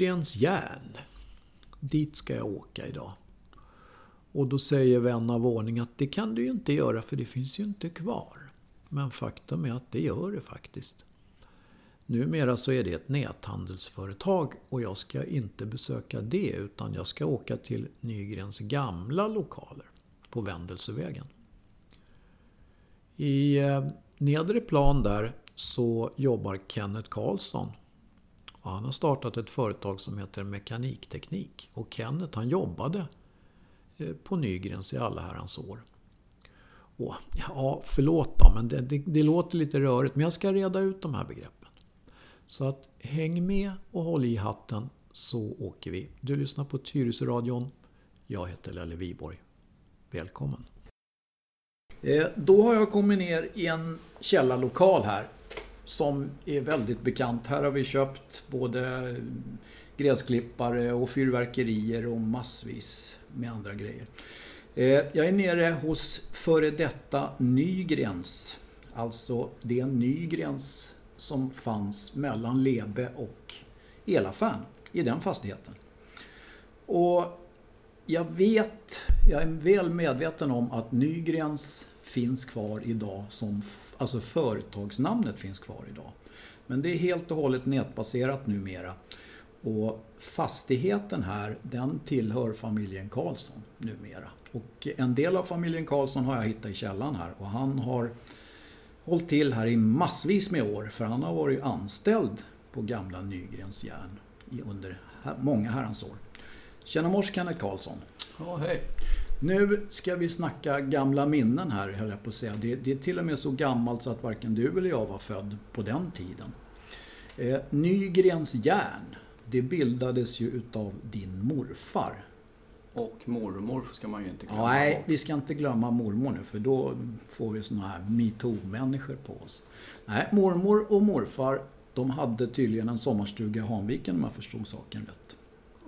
Nygrens järn. Dit ska jag åka idag. Och då säger vän av ordning att det kan du ju inte göra för det finns ju inte kvar. Men faktum är att det gör det faktiskt. Numera så är det ett näthandelsföretag och jag ska inte besöka det utan jag ska åka till Nygrens gamla lokaler på Vändelsevägen. I eh, nedre plan där så jobbar Kenneth Karlsson. Och han har startat ett företag som heter Mekanikteknik. Och Kenneth han jobbade eh, på Nygrens i alla herrans år. Och, ja, förlåt då, men det, det, det låter lite rörigt. Men jag ska reda ut de här begreppen. Så att häng med och håll i hatten så åker vi. Du lyssnar på Tyresöradion. Jag heter Lelle Viborg. Välkommen! Eh, då har jag kommit ner i en källarlokal här som är väldigt bekant. Här har vi köpt både gräsklippare och fyrverkerier och massvis med andra grejer. Eh, jag är nere hos före detta Nygrens. Alltså det är Nygrens som fanns mellan Lebe och Elaffären i den fastigheten. Och jag vet, jag är väl medveten om att Nygrens finns kvar idag som, alltså företagsnamnet finns kvar idag. Men det är helt och hållet nätbaserat numera. Och fastigheten här, den tillhör familjen Karlsson numera. Och en del av familjen Karlsson har jag hittat i källan här och han har hållit till här i massvis med år för han har varit anställd på gamla Nygrens järn under många herrans år. Tjena mors Kenneth Karlsson. Ja, hej. Nu ska vi snacka gamla minnen här höll jag på att säga. Det, det, är till och med så gammalt så att varken du eller jag var född på den tiden. Eh, Nygrens järn, det bildades ju utav din morfar. Och mormor ska man ju inte glömma. Nej, vi ska inte glömma mormor nu för då får vi såna här metoo-människor på oss. Nej, mormor och morfar de hade tydligen en sommarstuga i Hanviken om jag förstod saken rätt.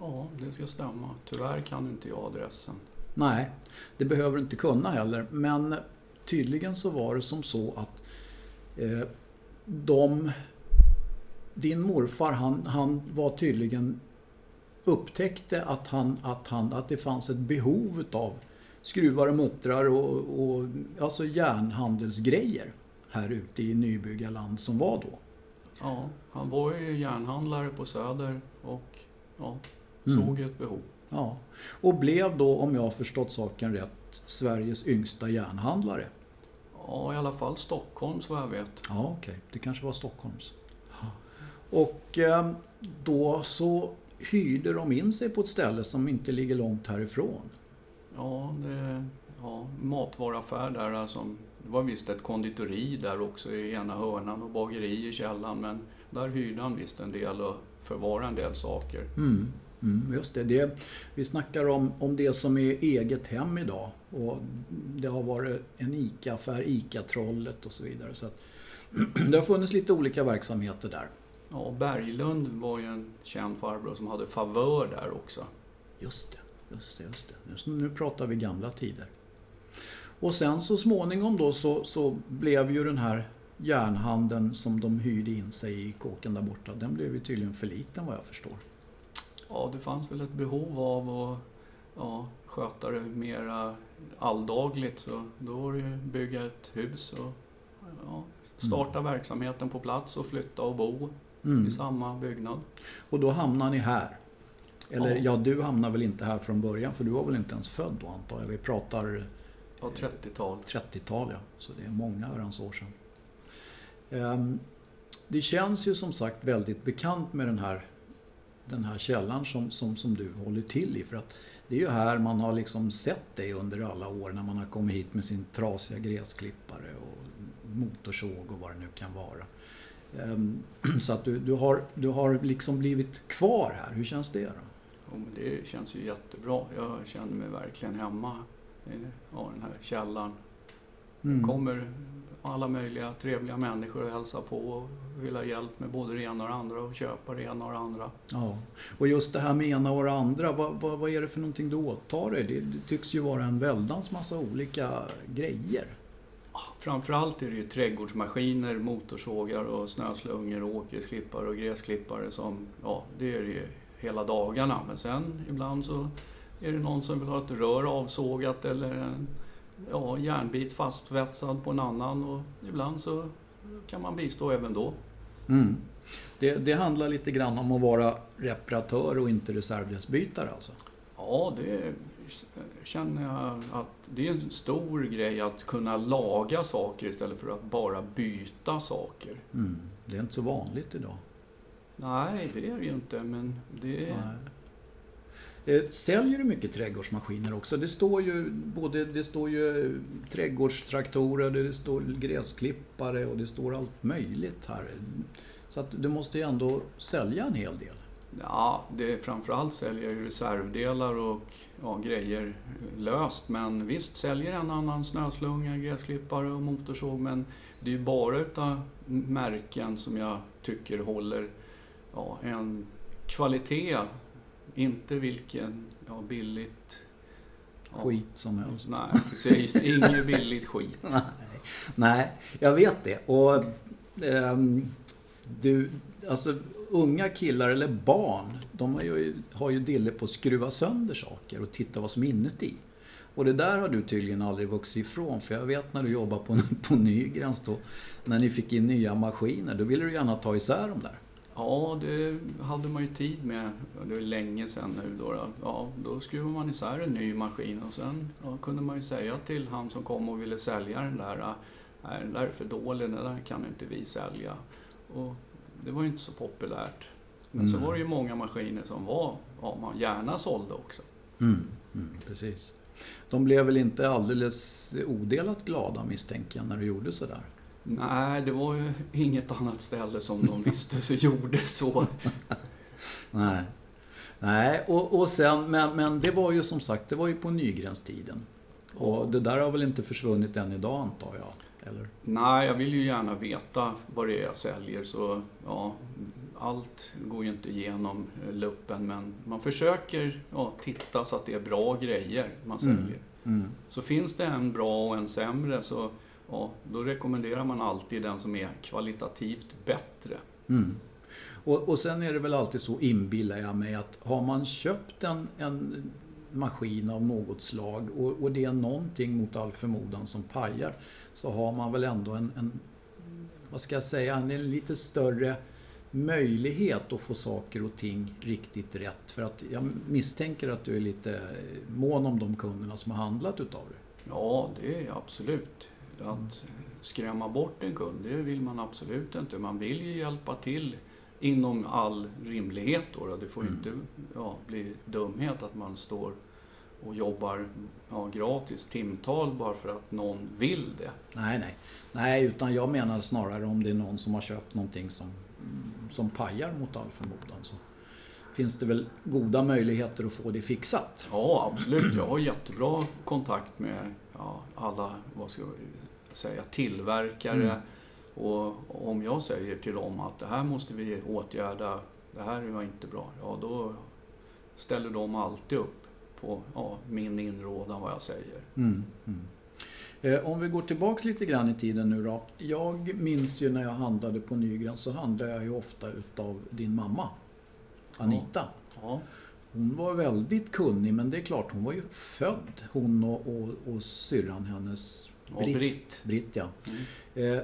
Ja, det ska stämma. Tyvärr kan inte jag adressen. Nej, det behöver du inte kunna heller. Men tydligen så var det som så att eh, de... Din morfar han, han var tydligen upptäckte att, han, att, han, att det fanns ett behov av skruvar och muttrar och, och alltså järnhandelsgrejer här ute i nybyggarland som var då. Ja, han var ju järnhandlare på Söder och ja, såg mm. ett behov. Ja, och blev då, om jag har förstått saken rätt, Sveriges yngsta järnhandlare. Ja, i alla fall Stockholms vad jag vet. Ja, okej. Okay. Det kanske var Stockholms. Och eh, då så hyrde de in sig på ett ställe som inte ligger långt härifrån. Ja, det ja, matvaruaffär där. Alltså, det var visst ett konditori där också i ena hörnan och bageri i källaren. Men där hyrde han visst en del och förvarade en del saker. Mm. Mm, just det. det. Vi snackar om, om det som är eget hem idag. Och det har varit en ICA-affär, ICA-trollet och så vidare. Så att, det har funnits lite olika verksamheter där. Ja, Berglund var ju en känd farbror som hade favör där också. Just det, just det, just det. Nu pratar vi gamla tider. Och sen så småningom då så, så blev ju den här järnhandeln som de hyrde in sig i kåken där borta, den blev ju tydligen för liten vad jag förstår. Ja, det fanns väl ett behov av att ja, sköta det mera alldagligt så då var det ju bygga ett hus och ja, starta mm. verksamheten på plats och flytta och bo mm. i samma byggnad. Och då hamnar ni här? Eller ja. ja. du hamnar väl inte här från början för du var väl inte ens född då antar jag? Vi pratar... Ja, 30-tal. 30-tal ja, så det är många herrans år sedan. Um, det känns ju som sagt väldigt bekant med den här, den här källan som, som, som du håller till i. För att det är ju här man har liksom sett dig under alla år när man har kommit hit med sin trasiga gräsklippare och motorsåg och vad det nu kan vara. Ehm, så att du, du, har, du har liksom blivit kvar här. Hur känns det då? Men det känns ju jättebra. Jag känner mig verkligen hemma i ja, den här källaren. Mm. Kommer alla möjliga trevliga människor och hälsa på och vill ha hjälp med både det ena och det andra och köpa det ena och det andra. Ja, och just det här med ena och det andra, vad, vad, vad är det för någonting du åtar dig? Det, det tycks ju vara en väldans massa olika grejer. Framförallt är det ju trädgårdsmaskiner, motorsågar och snöslungor, åkersklippare och gräsklippare som, ja, det är det ju hela dagarna. Men sen ibland så är det någon som vill ha ett rör avsågat eller en ja, järnbit fastvetsad på en annan och ibland så kan man bistå även då. Mm. Det, det, handlar lite grann om att vara reparatör och inte reservdelsbytare alltså? Ja, det känner jag att det är en stor grej att kunna laga saker istället för att bara byta saker. Mm. Det är inte så vanligt idag. Nej, det är det ju inte, men det... Nej. Eh, säljer du mycket trädgårdsmaskiner också? Det står ju, både, det står ju trädgårdstraktorer, det står gräsklippare och det står allt möjligt här. Så att du måste ju ändå sälja en hel del. Ja, det, framförallt säljer jag ju reservdelar och ja, grejer löst. Men visst, säljer en annan snöslunga, gräsklippare och motorsåg. Men det är ju bara utav märken som jag tycker håller ja, en kvalitet. Inte vilken ja, billigt... Ja, skit som helst. Nej, precis. Inget billigt skit. nej, nej, jag vet det. Och um, du, alltså unga killar eller barn, de har ju, har ju dille på att skruva sönder saker och titta vad som är inuti. Och det där har du tydligen aldrig vuxit ifrån. För jag vet när du jobbade på, på Nygrens då, när ni fick in nya maskiner, då ville du gärna ta isär dem där. Ja, det hade man ju tid med. Det var länge sedan nu då. Ja, då skruvade man isär en ny maskin och sen ja, kunde man ju säga till han som kom och ville sälja den där, nej den där är för dålig, den där kan inte vi sälja. Och det var ju inte så populärt. Men mm. så var det ju många maskiner som var, ja, man gärna sålde också. Mm, mm, precis. De blev väl inte alldeles odelat glada misstänker jag när du gjorde sådär? Nej, det var ju inget annat ställe som de visste så gjorde så. Nej, Nej och, och sen, men, men det var ju som sagt, det var ju på Nygrenstiden. Och det där har väl inte försvunnit än idag antar jag? Eller? Nej, jag vill ju gärna veta vad det är jag säljer så ja, allt går ju inte igenom eh, luppen men man försöker ja, titta så att det är bra grejer man mm, säljer. Mm. Mm. Så finns det en bra och en sämre så ja, då rekommenderar man alltid den som är kvalitativt bättre. Mm. Och, och sen är det väl alltid så, inbillar jag mig, att har man köpt en, en maskin av något slag och, och det är någonting mot all förmodan som pajar så har man väl ändå en, en vad ska jag säga, en lite större möjlighet att få saker och ting riktigt rätt. För att jag misstänker att du är lite mån om de kunderna som har handlat utav det. Ja, det är absolut. Att skrämma bort en kund, det vill man absolut inte. Man vill ju hjälpa till inom all rimlighet. Då. Det får mm. inte ja, bli dumhet att man står och jobbar ja, gratis timtal bara för att någon vill det. Nej, nej. Nej, utan jag menar snarare om det är någon som har köpt någonting som, som pajar mot all förmodan. Så finns det väl goda möjligheter att få det fixat. Ja, absolut. Jag har jättebra kontakt med ja, alla vad ska jag säga, tillverkare. Mm. Och om jag säger till dem att det här måste vi åtgärda, det här var inte bra, ja då ställer de alltid upp på ja, min inrådan vad jag säger. Mm, mm. Eh, om vi går tillbaks lite grann i tiden nu då. Jag minns ju när jag handlade på Nygren så handlade jag ju ofta utav din mamma Anita. Ja. Ja. Hon var väldigt kunnig men det är klart hon var ju född hon och, och, och syrran hennes Britt. Britt. Britt ja. Mm. Eh,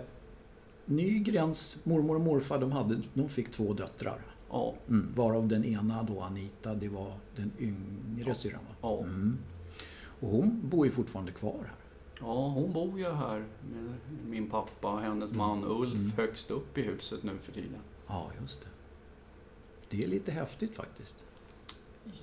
Nygrens mormor och morfar de, hade, de fick två döttrar. Ja. Mm, varav den ena då Anita, det var den yngre ja. syrran va? Ja. Mm. Och hon bor ju fortfarande kvar här. Ja, hon bor ju här med min pappa och hennes mm. man Ulf mm. högst upp i huset nu för tiden. Ja, just det. Det är lite häftigt faktiskt.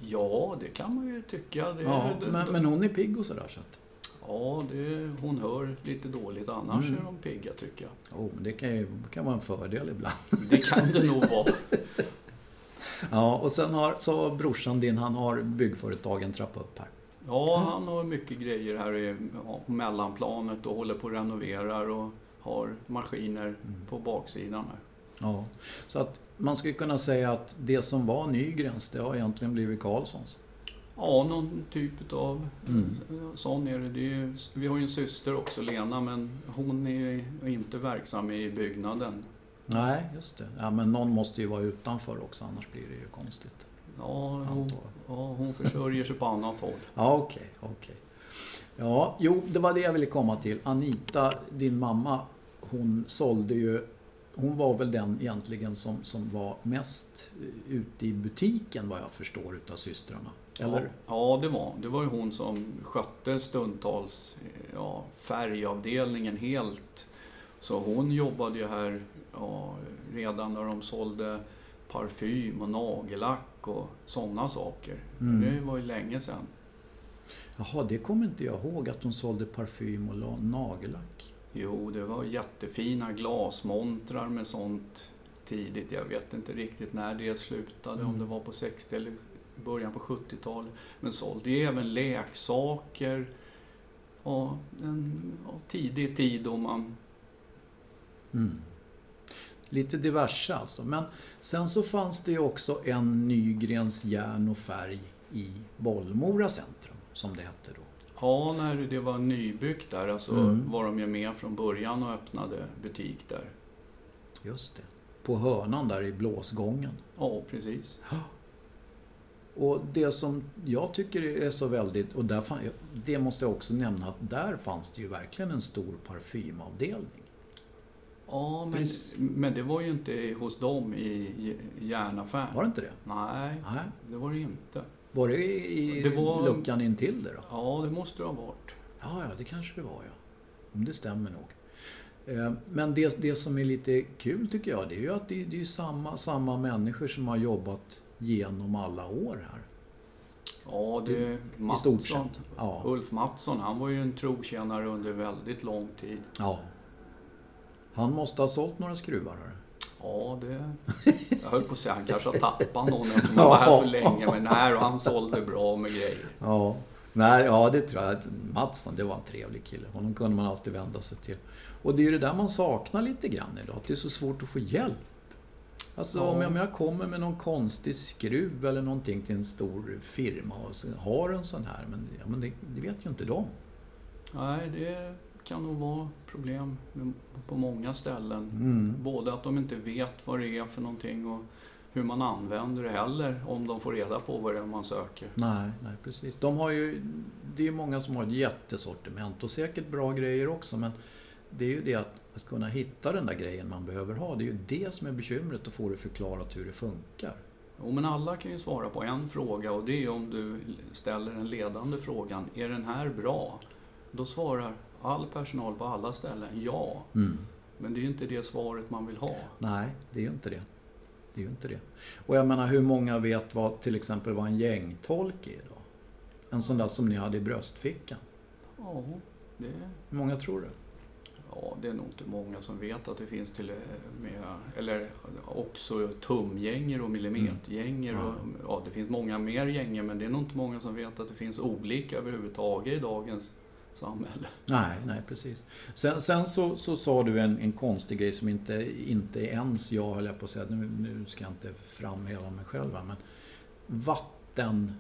Ja, det kan man ju tycka. Det, ja, det, men, men, hon är pigg och sådär så att... Ja, det, hon hör lite dåligt. Annars mm. är de pigga tycker jag. Oh, det kan ju kan vara en fördel ibland. Det kan det nog vara. ja, och sen har så brorsan din, han har byggföretagen trappat upp här. Ja, han har mycket grejer här i ja, mellanplanet och håller på och renoverar och har maskiner mm. på baksidan här. Ja, så att man skulle kunna säga att det som var Nygrens, det har egentligen blivit Karlssons. Ja, någon typ av Mm. sån är det. det är, ju- vi har ju en syster också, Lena, men hon är inte verksam i byggnaden. Nej, just det. Ja, men någon måste ju vara utanför också, annars blir det ju konstigt. Ja, hon, ja, hon försörjer sig på annat håll. Ja, okej, okej. Ja, jo, det var det jag ville komma till. Anita, din mamma, hon sålde ju... Hon var väl den egentligen som, som var mest eh, ute i butiken vad jag förstår utav systrarna. Eller? Ja, det var Det var ju hon som skötte stundtals ja, färgavdelningen helt. Så hon jobbade ju här ja, redan när de sålde parfym och nagellack och sådana saker. Mm. Det var ju länge sedan. Jaha, det kommer inte jag ihåg att de sålde parfym och la- nagellack. Jo, det var jättefina glasmontrar med sånt tidigt. Jag vet inte riktigt när det slutade, om Mm. det var på 60 eller början på 70-talet. Men sålde ju även leksaker. Och en ja, tidig tid då man... Mm. Lite diverse alltså. Men sen så fanns det ju också en Nygrens järn och färg i Bollmora centrum, som det hette då. Ja, när det var nybyggt där alltså, Mm. var de ju med från början och öppnade butik där. Just det. På hörnan där i blåsgången. Ja, precis. Och det som jag tycker är så väldigt, och där fan, det måste jag också nämna att där fanns det ju verkligen en stor parfymavdelning. Ja, men, men det var ju inte hos dem i järnaffären. Var det inte det? Nej, Nej. det var det inte. Var det i Det var- luckan intill det då? Ja, det måste det ha varit. Ja, ja, det kanske det var ja. Om det stämmer nog. Eh, Men det, det som är lite kul tycker jag, det är ju att det, det är samma, samma människor som har jobbat genom alla år här. Ja, det Mattsson. Ja. Ulf Mattsson, han var ju en trotjänare under väldigt lång tid. ja. Han måste ha sålt några skruvar här. Ja, det... Jag höll på att säga, han kanske har tappat någon eftersom han var här så länge. Men nej, och han sålde bra med grejer. Ja. Nej, ja det tror jag. Mattsson, det var en trevlig kille. Honom kunde man alltid vända sig till. Och det är ju det där man saknar lite grann idag. Att det är så svårt att få hjälp. Alltså om, jag, om jag kommer med någon konstig skruv eller någonting till en stor firma och så har en sån här. Men, ja, men det, det vet ju inte de. Nej, det kan nog vara problem på många ställen. Mm. Både att de inte vet vad det är för någonting och hur man använder det heller om de får reda på vad det är man söker. Nej, nej precis. De har ju, det är många som har ett jättesortiment och säkert bra grejer också. Men det är ju det att, att kunna hitta den där grejen man behöver ha. Det är ju det som är bekymret att få det förklarat hur det funkar. Jo, men alla kan ju svara på en fråga och det är om du ställer den ledande frågan. Är den här bra? Då svarar all personal på alla ställen ja. Mm. Men det är ju inte det svaret man vill ha. Nej, det är ju inte det. Det är ju inte det. Och jag menar hur många vet vad till exempel vad en gängtolk är idag? En sån där som ni hade i bröstfickan. Ja, det, Hur många tror du? Ja, det är nog inte många som vet att det finns till och med, eller också tumgänger och millimetergänger. Mm. Ja. Och, ja, det finns många mer gänger men det är nog inte många som vet att det finns olika överhuvudtaget i dagens samhälle. Nej, nej precis. Sen, sen så, så sa du en, en konstig grej som inte, inte ens jag höll jag på att säga, nu, nu ska jag inte framhäva mig själv men vatten,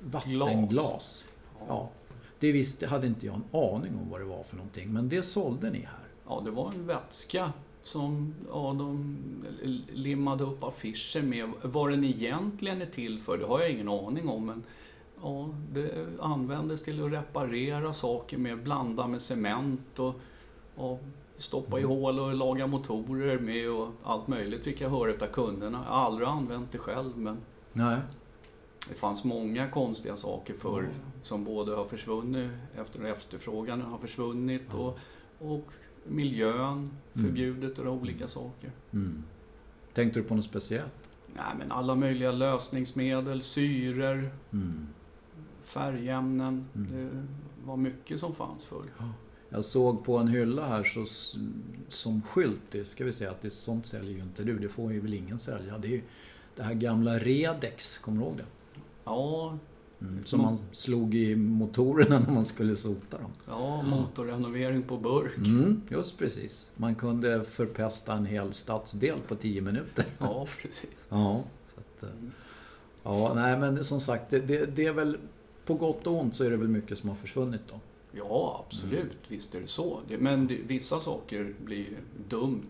vattenglas. Ja, det visste, hade inte jag en aning om vad det var för någonting, men det sålde ni här. Ja, det var en vätska som ja, de limmade upp affischer med. Vad den egentligen är till för, det har jag ingen aning om. Men ja, det användes till att reparera saker med, blanda med cement och, och stoppa i hål och laga motorer med och allt möjligt fick jag höra av kunderna. Jag har aldrig använt det själv men Nej. Det fanns många konstiga saker förr Ja. som både har försvunnit efter efterfrågan har försvunnit Ja. och, och miljön förbjudet och olika saker. Mm. Tänkte du på något speciellt? Nej, men alla möjliga lösningsmedel, syror, Mm. färgämnen. Mm. Det var mycket som fanns förr. Jag såg på en hylla här så, som skylt, det ska vi säga att det, sånt säljer ju inte du. Det får ju väl ingen sälja. Det är ju det här gamla Redex, kommer du ihåg det? Ja, Mm. Som man slog i motorerna när man skulle sota dem. ja motorrenovering på burk. Mm, just precis. Man kunde förpesta en hel stadsdel på tio minuter. Ja, precis. Ja, att, eh, Ja, nej men som sagt, det, det, det är väl på gott och ont så är det väl mycket som har försvunnit då. Ja, absolut. Mm. Visst är det så. Men det, vissa saker blir dumt.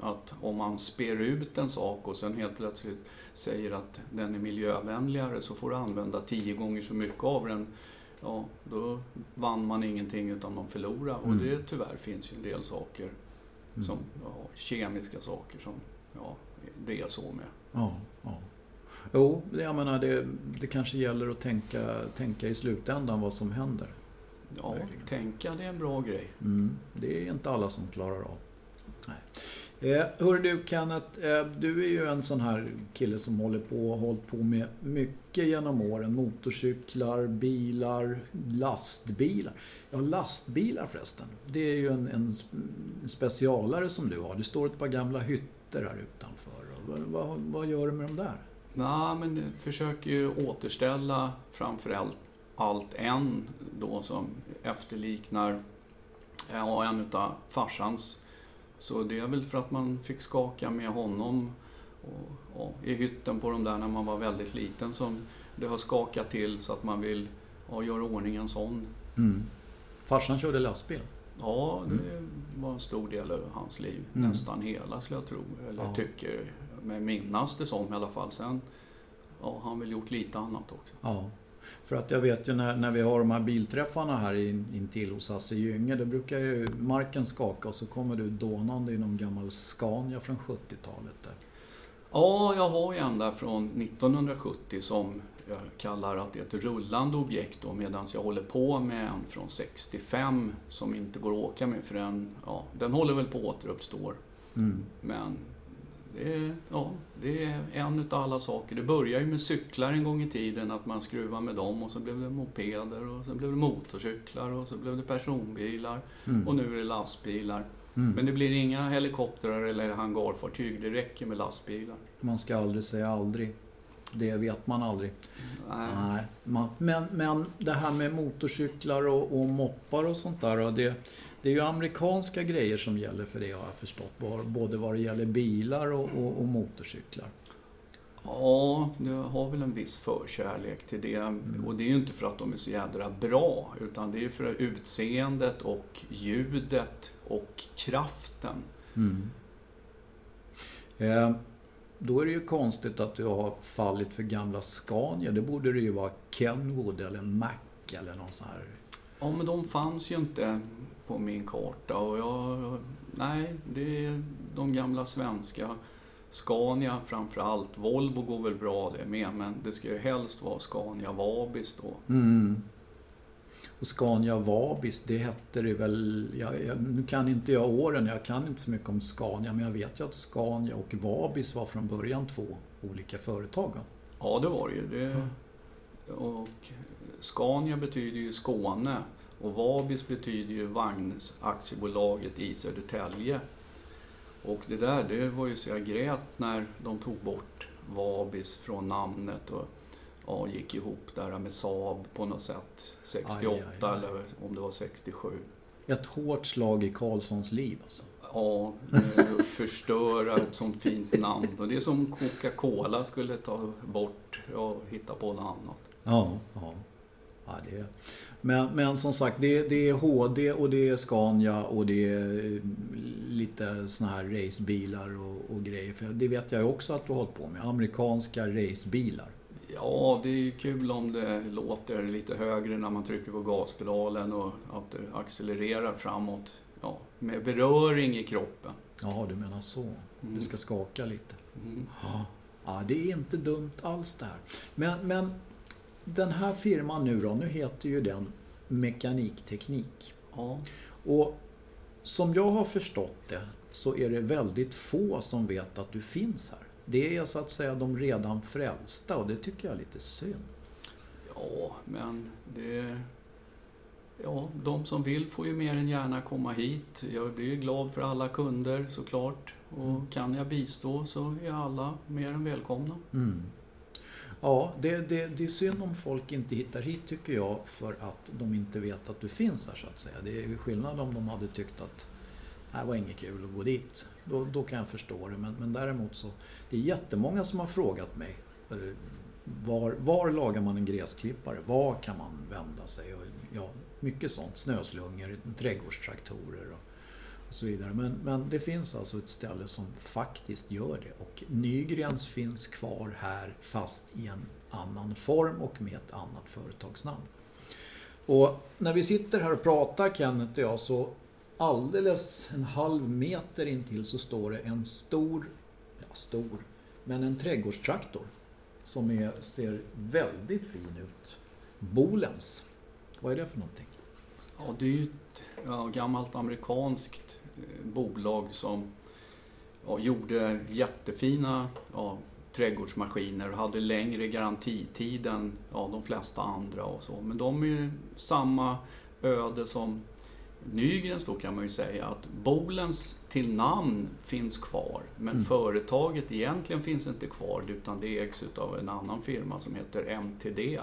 Att om man spär ut en sak och sen helt plötsligt säger att den är miljövänligare så får du använda tio gånger så mycket av den. Ja, då vann man ingenting utan man förlorade. Mm. Och det tyvärr finns ju en del saker, mm. som ja, kemiska saker som ja, det är så med. Ja, ja. Jo, jag menar det, det kanske gäller att tänka, tänka i slutändan vad som händer. Ja, Verkligen. tänka det är en bra grej. Mm, det är inte alla som klarar av. Nej. Eh, hör du Kenneth, eh, du är ju en sån här kille som håller på och hållit på med mycket genom åren. Motorcyklar, bilar, lastbilar. Ja, lastbilar förresten. Det är ju en, en specialare som du har. Det står ett par gamla hytter här utanför. Vad, vad, vad gör du med dem där? Nej, men försöker ju återställa framförallt allt en då som efterliknar ja, en utav farsans. Så det är väl för att man fick skaka med honom och, och, i hytten på de där när man var väldigt liten som det har skakat till så att man vill ja, göra ordning en sån. Mm. Farsan körde lastbil? Ja, det mm. var en stor del av hans liv. Mm. Nästan hela skulle jag tro, eller ja. tycker mig minnas det som i alla fall. Sen ja, har han väl gjort lite annat också. Ja. För att jag vet ju när, när vi har de här bilträffarna här in, intill hos Hasse Gynge, då brukar ju marken skaka och så kommer du dånande i någon gammal Scania från 70-talet där. Ja, jag har ju en där från 1970 som jag kallar att det är ett rullande objekt då medan jag håller på med en från 65 som inte går att åka med för den, ja, den håller väl på att återuppstå. Mm. Men det är, ja, det är en utav alla saker. Det började ju med cyklar en gång i tiden, att man skruvade med dem och så blev det mopeder och sen blev det motorcyklar och så blev det personbilar mm. och nu är det lastbilar. Mm. Men det blir inga helikoptrar eller hangarfartyg, det räcker med lastbilar. Man ska aldrig säga aldrig. Det vet man aldrig. Nej. Nej. Man, men, men det här med motorcyklar och, och moppar och sånt där. Det, det är ju amerikanska grejer som gäller för det har jag förstått. Både vad det gäller bilar och, och, och motorcyklar. Ja, jag har väl en viss förkärlek till det. Mm. Och det är ju inte för att de är så jädra bra, utan det är för utseendet och ljudet och kraften. Mm. Eh, då är det ju konstigt att du har fallit för gamla Scania. Det borde det ju vara Kenwood eller Mac eller någon sån här... Ja, men de fanns ju inte på min karta. Och jag, nej, det är de gamla svenska. Scania framför allt. Volvo går väl bra det med, men det ska ju helst vara Scania Vabis då. Mm. Och Scania Vabis, det hette det väl... Jag, jag, nu kan inte jag åren, jag kan inte så mycket om Scania, men jag vet ju att Scania och Vabis var från början två olika företag. Ja, det var det ju. Det, och Scania betyder ju Skåne och Vabis betyder ju Vagnsaktiebolaget i Södertälje. Och det där, det var ju så jag grät när de tog bort Vabis från namnet och ja, gick ihop där med Saab på något sätt. 68 aj, aj, aj. eller om det var 67. Ett hårt slag i Karlssons liv alltså. Ja, förstöra ett sånt fint namn. Och det är som Coca-Cola skulle ta bort och hitta på något annat. Ja, ja. ja det är... Men, men som sagt, det, det, är HD och det är Scania och det är lite såna här racebilar och, och grejer. För det vet jag också att du har hållit på med. Amerikanska racebilar. Ja, det är kul om det låter lite högre när man trycker på gaspedalen och att det accelererar framåt. Ja, med beröring i kroppen. Ja, du menar så. Mm. Det ska skaka lite. Mm. Ja. ja, det är inte dumt alls det här. Men, men den här firman nu då, nu heter ju den Mekanikteknik. Ja. Och som jag har förstått det så är det väldigt få som vet att du finns här. Det är så att säga de redan frälsta och det tycker jag är lite synd. Ja, men det... Ja, de som vill får ju mer än gärna komma hit. Jag blir glad för alla kunder såklart. Och mm. kan jag bistå så är alla mer än välkomna. Mm. Ja, det, det, det är synd om folk inte hittar hit tycker jag för att de inte vet att du finns här så att säga. Det är skillnad om de hade tyckt att det här var inget kul att gå dit. Då, då kan jag förstå det. Men, men däremot så, det är jättemånga som har frågat mig. Eh, var, var lagar man en gräsklippare? Var kan man vända sig? Och, ja, mycket sånt. Snöslungor, trädgårdstraktorer och, och så vidare. Men, men det finns alltså ett ställe som faktiskt gör det. Och Nygrens finns kvar här fast i en annan form och med ett annat företagsnamn. Och när vi sitter här och pratar Kenneth och jag så alldeles en halv meter intill så står det en stor, ja stor, men en trädgårdstraktor som är, ser väldigt fin ut. Bolens. Vad är det för någonting? Ja, det är ju ett ja, gammalt amerikanskt eh, bolag som ja, gjorde jättefina ja, trädgårdsmaskiner och hade längre garantitid än ja, de flesta andra och så. Men de är ju samma öde som Nygrens då kan man ju säga att Bolens till namn finns kvar men mm. företaget egentligen finns inte kvar utan det ägs av en annan firma som heter MTD.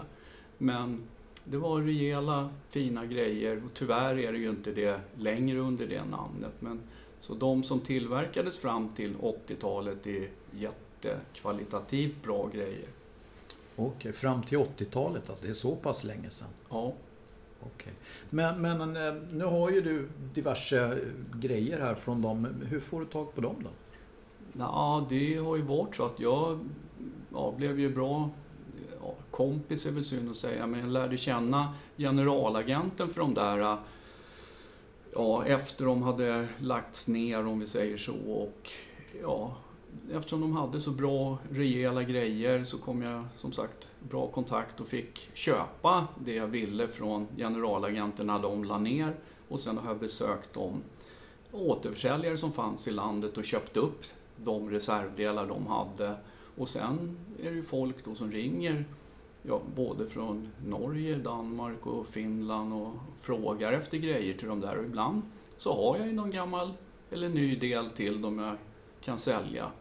Men det var rejäla fina grejer och tyvärr är det ju inte det längre under det namnet. Men, så de som tillverkades fram till 80-talet är jättekvalitativt bra grejer. Okej, fram till 80-talet alltså, det är så pass länge sedan? Ja. Okay. Men, men eh, nu har ju du diverse grejer här från dem. Hur får du tag på dem då? Ja, det har ju varit så att jag ja, blev ju bra ja, kompis är väl synd att säga, men jag lärde känna generalagenten för de där ja, efter de hade lagts ner om vi säger så och ja, eftersom de hade så bra, rejäla grejer så kom jag som sagt bra kontakt och fick köpa det jag ville från generalagenterna de la ner. Och sen har jag besökt de återförsäljare som fanns i landet och köpt upp de reservdelar de hade. Och sen är det ju folk då som ringer ja, både från Norge, Danmark och Finland och frågar efter grejer till de där. Och ibland så har jag ju någon gammal eller ny del till dem jag kan sälja.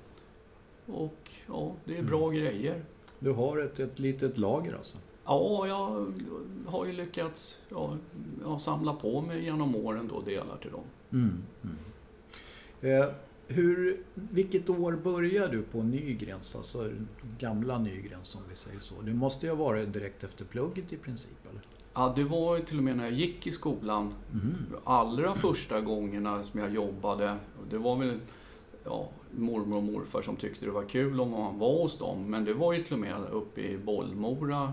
Och ja, det är bra mm. grejer. Du har ett, ett litet lager alltså? Ja, jag har ju lyckats ja, jag samla på mig genom åren då delar till dem. Mm, mm. Eh, hur, vilket år började du på Nygrens, alltså gamla Nygrens som vi säger så? Det måste ju ha varit direkt efter plugget i princip eller? Ja, det var till och med när jag gick i skolan. Mm. Allra första gångerna som jag jobbade, det var väl ja, mormor och morfar som tyckte det var kul om man var hos dem. Men det var ju till och med uppe i Bollmora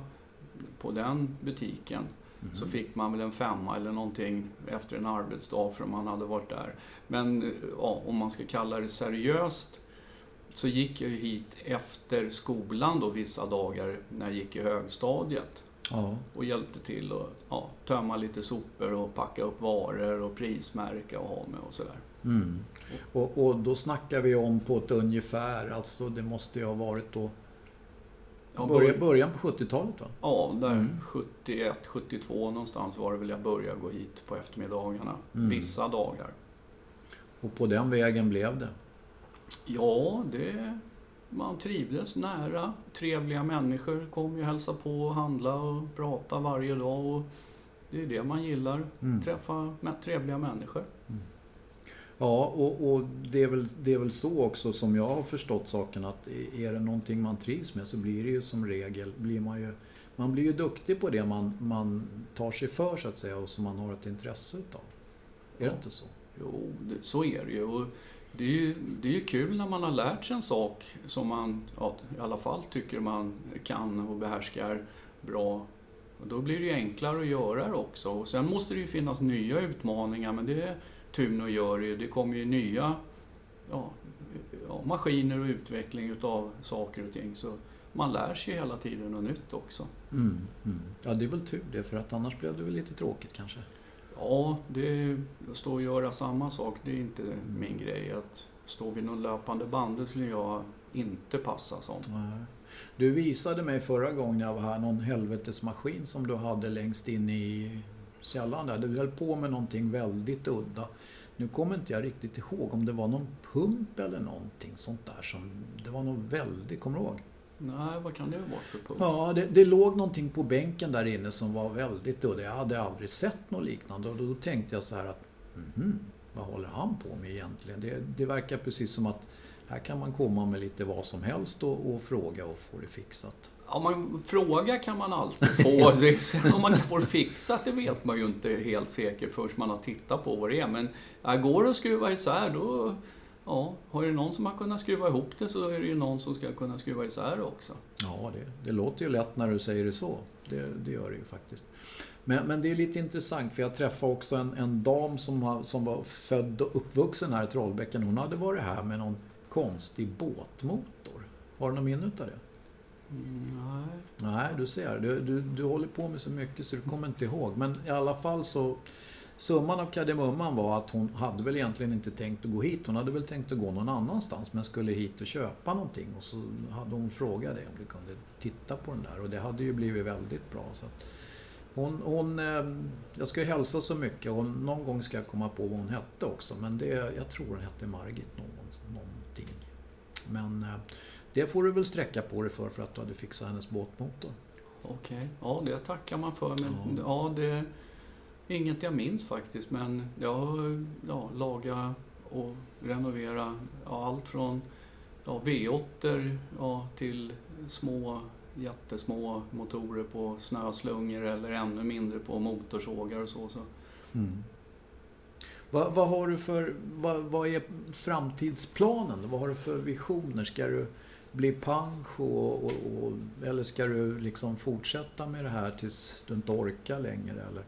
på den butiken. Mm. Så fick man väl en femma eller någonting efter en arbetsdag för man hade varit där. Men ja, om man ska kalla det seriöst så gick jag ju hit efter skolan då vissa dagar när jag gick i högstadiet. Ja. Och hjälpte till att ja, tömma lite sopor och packa upp varor och prismärka och ha med och sådär. Mm. Och, och, då snackar vi om på ett ungefär, alltså det måste ju ha varit då ja, början, början på 70-talet va? Ja, där mm. 71, 72 någonstans var det väl jag började gå hit på eftermiddagarna. Mm. Vissa dagar. Och på den vägen blev det? Ja, det, man trivdes nära. Trevliga människor kom ju hälsa på och handla och prata varje dag. Och det är det man gillar, mm. träffa trevliga människor. Mm. Ja, och, och, det, är väl, det är väl så också som jag har förstått saken att är det någonting man trivs med så blir det ju som regel, blir man ju man blir ju duktig på det man, man tar sig för så att säga och som man har ett intresse utav. Är ja. det inte så? Jo, det, så är det ju. Och det är ju. Det är ju kul när man har lärt sig en sak som man ja, i alla fall tycker man kan och behärskar bra. Och då blir det ju enklare att göra det också. Och sen måste det ju finnas nya utmaningar men det Tuno gör ju, det kommer ju nya ja, maskiner och utveckling utav saker och ting. Så man lär sig hela tiden något nytt också. Mm, mm. Ja, det är väl tur det, för att annars blev det väl lite tråkigt kanske? Ja, det, att stå och göra samma sak, det är inte mm. min grej. Att stå vid någon löpande band, det skulle jag inte passa som. Nej. Du visade mig förra gången jag var här någon helvetesmaskin som du hade längst in i källan där. Du höll på med någonting väldigt udda. Nu kommer inte jag riktigt ihåg om det var någon pump eller någonting sånt där som... Det var nog väldigt... Kommer du ihåg? Nej, vad kan det vara för pump? Ja, det, det, låg någonting på bänken där inne som var väldigt udda. Jag hade aldrig sett något liknande och då tänkte jag så här att mm, vad håller han på med egentligen? Det, det verkar precis som att här kan man komma med lite vad som helst och, och fråga och få det fixat. Ja, man, fråga kan man alltid få. Det, om man får fixat, det vet man ju inte helt säkert först man har tittat på vad det är. Men går det att skruva isär, då... Ja, har det någon som har kunnat skruva ihop det så är det ju någon som ska kunna skruva isär det också. Ja, det, det låter ju lätt när du säger det så. Det, det gör det ju faktiskt. Men, men, det är lite intressant för jag träffade också en, en dam som, har, som var född och uppvuxen här i Trollbäcken. Hon hade varit här med någon konstig båtmotor. Har du något minne av det? Mm, nej. Nej, du ser. Du, du, du håller på med så mycket så du kommer inte ihåg. Men i alla fall så Summan av kardemumman var att hon hade väl egentligen inte tänkt att gå hit. Hon hade väl tänkt att gå någon annanstans men skulle hit och köpa någonting. Och så hade hon frågat dig om du kunde titta på den där och det hade ju blivit väldigt bra. Så hon, hon, ehm, jag ska ju hälsa så mycket och någon gång ska jag komma på vad hon hette också. Men det, jag tror hon hette Margit någon, någonting. Men eh, det får du väl sträcka på dig för, för att du hade fixat hennes båtmotor. Okej, okay. ja det tackar man för. Men ja. ja, det inget jag minns faktiskt. Men jag ja, laga och renovera ja, allt från ja, V8 ja, till små jättesmå motorer på snöslungor eller ännu mindre på motorsågar och så. så. Mm. Vad, vad, har du för, vad, vad, är framtidsplanen? Vad har du för visioner? Ska du bli pansch och, och, och, eller ska du liksom fortsätta med det här tills du inte orkar längre? Eller?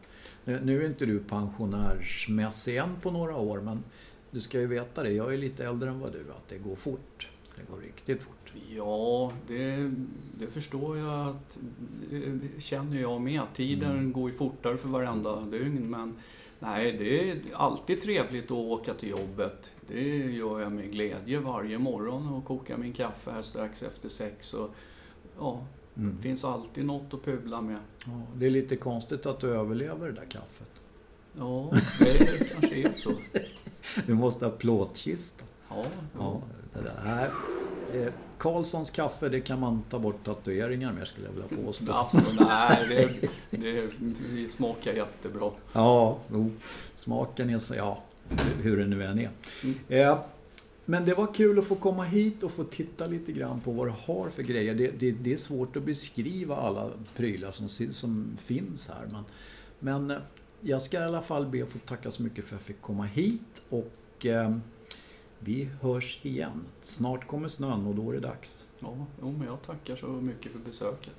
Nu, är inte du pensionärsmässig än på några år men du ska ju veta det, jag är lite äldre än vad du att det går fort. Det går riktigt fort. Ja, det, det förstår jag att det känner jag med. Tiden mm. går ju fortare för varenda dygn men nej, det är alltid trevligt att åka till jobbet. Det gör jag med glädje varje morgon och kokar min kaffe här strax efter sex. Och, ja, mm. Det finns alltid något att pula med. Ja, det är lite konstigt att du överlever det där kaffet. Ja, det kanske är så. Du måste ha plåtkista. Ja, ja. ja det där. Eh, Karlssons kaffe, det kan man ta bort tatueringar med skulle jag vilja påstå. Alltså, nej, det, det, det smakar jättebra. Ja, no, smaken är så, ja, hur det nu än är. Mm. Eh, men det var kul att få komma hit och få titta lite grann på vad du har för grejer. Det, det, det är svårt att beskriva alla prylar som, som finns här. Men, men eh, jag ska i alla fall be att få tacka så mycket för att jag fick komma hit. Och eh, vi hörs igen. Snart kommer snön och då är det dags. Ja, men jag tackar så mycket för besöket.